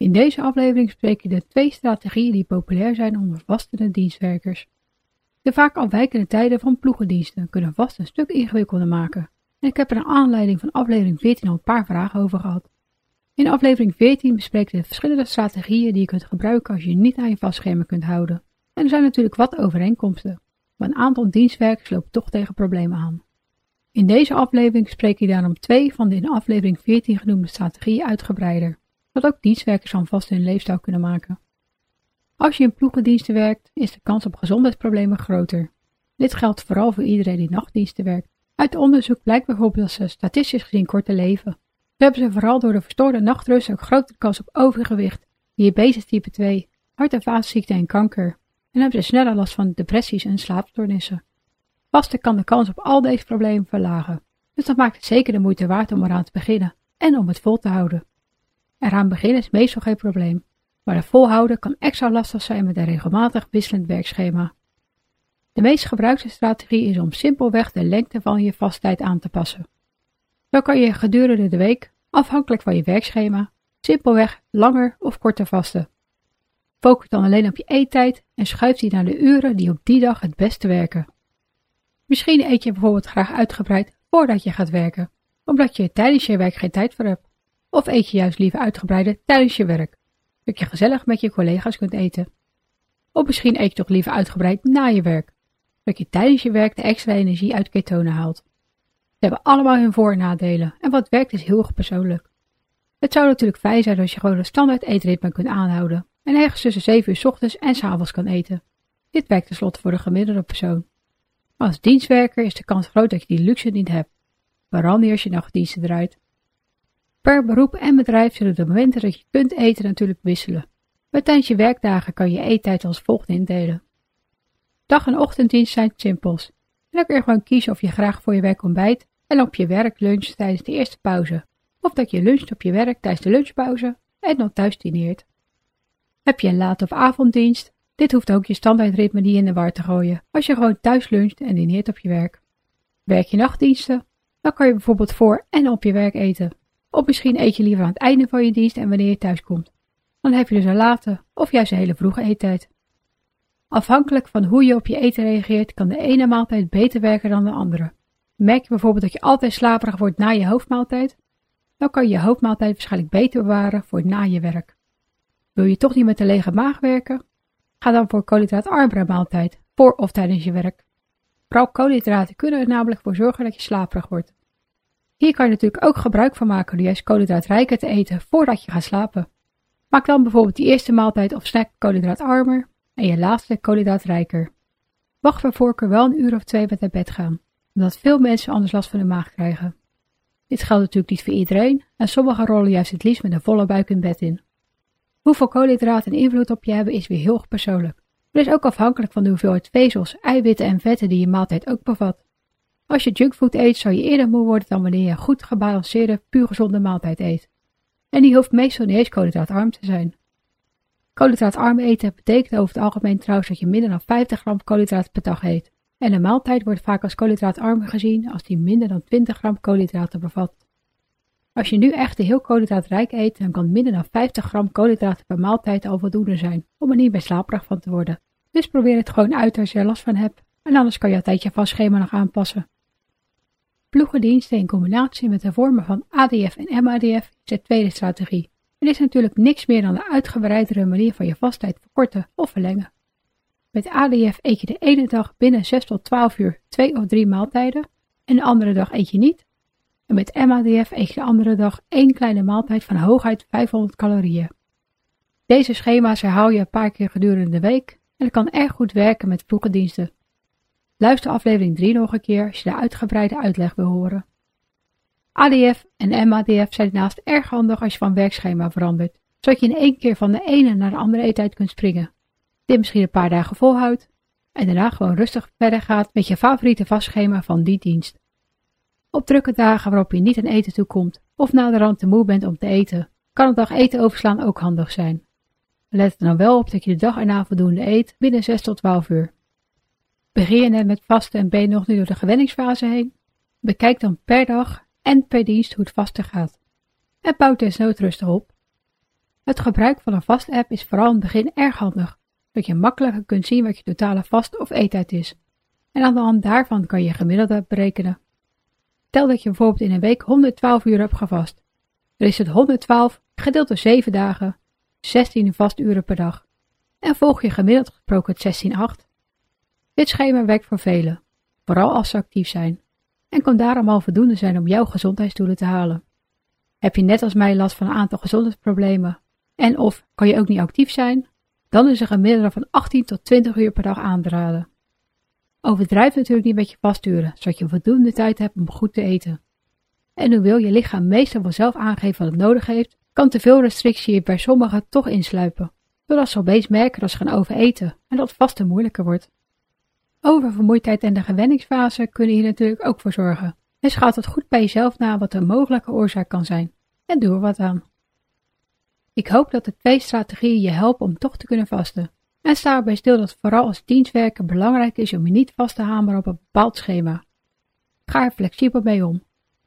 In deze aflevering bespreek ik de twee strategieën die populair zijn onder vastende dienstwerkers. De vaak afwijkende tijden van ploegendiensten kunnen vast een stuk ingewikkelder maken. En ik heb er een aanleiding van aflevering 14 al een paar vragen over gehad. In aflevering 14 bespreek ik de verschillende strategieën die je kunt gebruiken als je niet aan je vastschema kunt houden. En er zijn natuurlijk wat overeenkomsten, maar een aantal dienstwerkers lopen toch tegen problemen aan. In deze aflevering spreek ik daarom twee van de in aflevering 14 genoemde strategieën uitgebreider, zodat ook dienstwerkers van vast hun leefstijl kunnen maken. Als je in ploegendiensten werkt, is de kans op gezondheidsproblemen groter. Dit geldt vooral voor iedereen die nachtdiensten werkt. Uit onderzoek blijkt bijvoorbeeld dat ze statistisch gezien korter leven. Ze hebben ze vooral door de verstoorde nachtrust ook grotere kans op overgewicht, diabetes type 2, hart- en vaatziekten en kanker. En hebben ze sneller last van depressies en slaapstoornissen. Vasten kan de kans op al deze problemen verlagen, dus dat maakt het zeker de moeite waard om eraan te beginnen en om het vol te houden. Eraan beginnen is meestal geen probleem, maar het volhouden kan extra lastig zijn met een regelmatig wisselend werkschema. De meest gebruikte strategie is om simpelweg de lengte van je vasttijd aan te passen. Zo kan je gedurende de week, afhankelijk van je werkschema, simpelweg langer of korter vasten. Focus dan alleen op je eettijd en schuif die naar de uren die op die dag het beste werken. Misschien eet je bijvoorbeeld graag uitgebreid voordat je gaat werken, omdat je tijdens je werk geen tijd voor hebt. Of eet je juist liever uitgebreider tijdens je werk, zodat je gezellig met je collega's kunt eten. Of misschien eet je toch liever uitgebreid na je werk, zodat je tijdens je werk de extra energie uit ketonen haalt. Ze hebben allemaal hun voor- en nadelen en wat werkt is heel erg persoonlijk. Het zou natuurlijk fijn zijn als je gewoon een standaard eetritme kunt aanhouden en ergens tussen 7 uur s ochtends en s avonds kan eten. Dit werkt tenslotte voor de gemiddelde persoon. Maar als dienstwerker is de kans groot dat je die luxe niet hebt, vooral niet als je nachtdiensten draait. Per beroep en bedrijf zullen de momenten dat je kunt eten natuurlijk wisselen. Maar tijdens je werkdagen kan je eettijd als volgt indelen. Dag- en ochtenddienst zijn simpels. Dan kun je gewoon kiezen of je graag voor je werk ontbijt en op je werk luncht tijdens de eerste pauze. Of dat je luncht op je werk tijdens de lunchpauze en dan thuis dineert. Heb je een laat- of avonddienst? Dit hoeft ook je standaardritme niet in de war te gooien als je gewoon thuis luncht en dineert op je werk. Werk je nachtdiensten? Dan kan je bijvoorbeeld voor en op je werk eten. Of misschien eet je liever aan het einde van je dienst en wanneer je thuis komt. Dan heb je dus een late of juist een hele vroege eettijd. Afhankelijk van hoe je op je eten reageert, kan de ene maaltijd beter werken dan de andere. Merk je bijvoorbeeld dat je altijd slaperig wordt na je hoofdmaaltijd? Dan kan je je hoofdmaaltijd waarschijnlijk beter bewaren voor na je werk. Wil je toch niet met een lege maag werken? Ga dan voor koolhydraatarmere maaltijd, voor of tijdens je werk. Vooral koolhydraten kunnen er namelijk voor zorgen dat je slaperig wordt. Hier kan je natuurlijk ook gebruik van maken door juist koolhydraatrijker te eten voordat je gaat slapen. Maak dan bijvoorbeeld die eerste maaltijd of snack koolhydraatarmer en je laatste koolhydraatrijker. Wacht bij voorkeur wel een uur of twee met naar bed gaan, omdat veel mensen anders last van de maag krijgen. Dit geldt natuurlijk niet voor iedereen en sommigen rollen juist het liefst met een volle buik in bed in. Hoeveel koolhydraten invloed op je hebben is weer heel persoonlijk. Het is ook afhankelijk van de hoeveelheid vezels, eiwitten en vetten die je maaltijd ook bevat. Als je junkfood eet, zou je eerder moe worden dan wanneer je een goed gebalanceerde, puur gezonde maaltijd eet. En die hoeft meestal niet eens koolhydraatarm te zijn. Koolhydraatarm eten betekent over het algemeen trouwens dat je minder dan 50 gram koolhydraten per dag eet. En een maaltijd wordt vaak als koolhydraatarm gezien als die minder dan 20 gram koolhydraten bevat. Als je nu echt heel koolhydraatrijk eet, dan kan minder dan 50 gram koolhydraten per maaltijd al voldoende zijn om er niet meer slaperig van te worden. Dus probeer het gewoon uit als je er last van hebt en anders kan je altijd je vastschema nog aanpassen. Ploegendiensten in combinatie met de vormen van ADF en MADF is de tweede strategie. Het is natuurlijk niks meer dan de uitgebreidere manier van je vasttijd verkorten of verlengen. Met ADF eet je de ene dag binnen 6 tot 12 uur 2 of 3 maaltijden en de andere dag eet je niet. En met MADF eet je de andere dag één kleine maaltijd van hooguit 500 calorieën. Deze schema's herhaal je een paar keer gedurende de week en het kan erg goed werken met ploegendiensten. Luister aflevering 3 nog een keer als je de uitgebreide uitleg wil horen. ADF en MADF zijn daarnaast erg handig als je van werkschema verandert, zodat je in één keer van de ene naar de andere eettijd kunt springen. dit misschien een paar dagen volhoudt en daarna gewoon rustig verder gaat met je favoriete vastschema van die dienst. Op drukke dagen waarop je niet aan eten toekomt of na de rand te moe bent om te eten, kan een dag eten overslaan ook handig zijn. Let er dan wel op dat je de dag erna voldoende eet binnen 6 tot 12 uur. Begin je met vasten en ben je nog niet door de gewenningsfase heen? Bekijk dan per dag en per dienst hoe het vasten gaat. En bouw desnoods rustig op. Het gebruik van een vast-app is vooral in het begin erg handig, zodat je makkelijker kunt zien wat je totale vast- of eettijd is. En aan de hand daarvan kan je gemiddelde berekenen. Stel dat je bijvoorbeeld in een week 112 uur hebt gevast. Dan is het 112 gedeeld door 7 dagen, 16 vasturen per dag. En volg je gemiddeld gesproken het 16-8. Dit schema werkt voor velen, vooral als ze actief zijn, en kan daarom al voldoende zijn om jouw gezondheidsdoelen te halen. Heb je net als mij last van een aantal gezondheidsproblemen en of kan je ook niet actief zijn, dan is een gemiddelde van 18 tot 20 uur per dag aan te raden. Overdrijf natuurlijk niet met je vasturen, zodat je voldoende tijd hebt om goed te eten. En hoewel je lichaam meestal wel zelf aangeven wat het nodig heeft, kan te veel restrictie je bij sommigen toch insluipen, doordat ze opeens merken dat ze gaan overeten en dat vasten moeilijker wordt. Oververmoeidheid en de gewenningsfase kunnen hier natuurlijk ook voor zorgen. Dus gaat het goed bij jezelf na wat de mogelijke oorzaak kan zijn en doe er wat aan. Ik hoop dat de twee strategieën je helpen om toch te kunnen vasten. En sta erbij stil dat vooral als dienstwerker belangrijk is om je niet vast te hameren op een bepaald schema. Ga er flexibel mee om.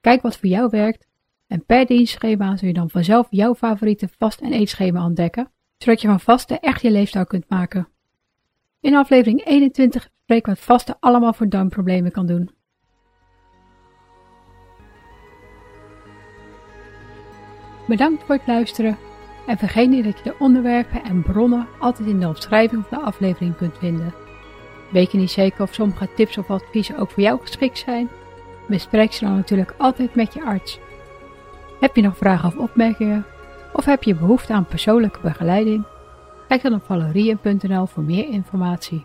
Kijk wat voor jou werkt en per dienstschema zul je dan vanzelf jouw favoriete vast- en eetschema ontdekken, zodat je van vasten echt je leefstijl kunt maken. In aflevering 21 spreken we wat vasten allemaal voor darmproblemen kan doen. Bedankt voor het luisteren en vergeet niet dat je de onderwerpen en bronnen altijd in de omschrijving van de aflevering kunt vinden. Weet je niet zeker of sommige tips of adviezen ook voor jou geschikt zijn? Bespreek ze dan natuurlijk altijd met je arts. Heb je nog vragen of opmerkingen? Of heb je behoefte aan persoonlijke begeleiding? Kijk dan op valerien.nl voor meer informatie.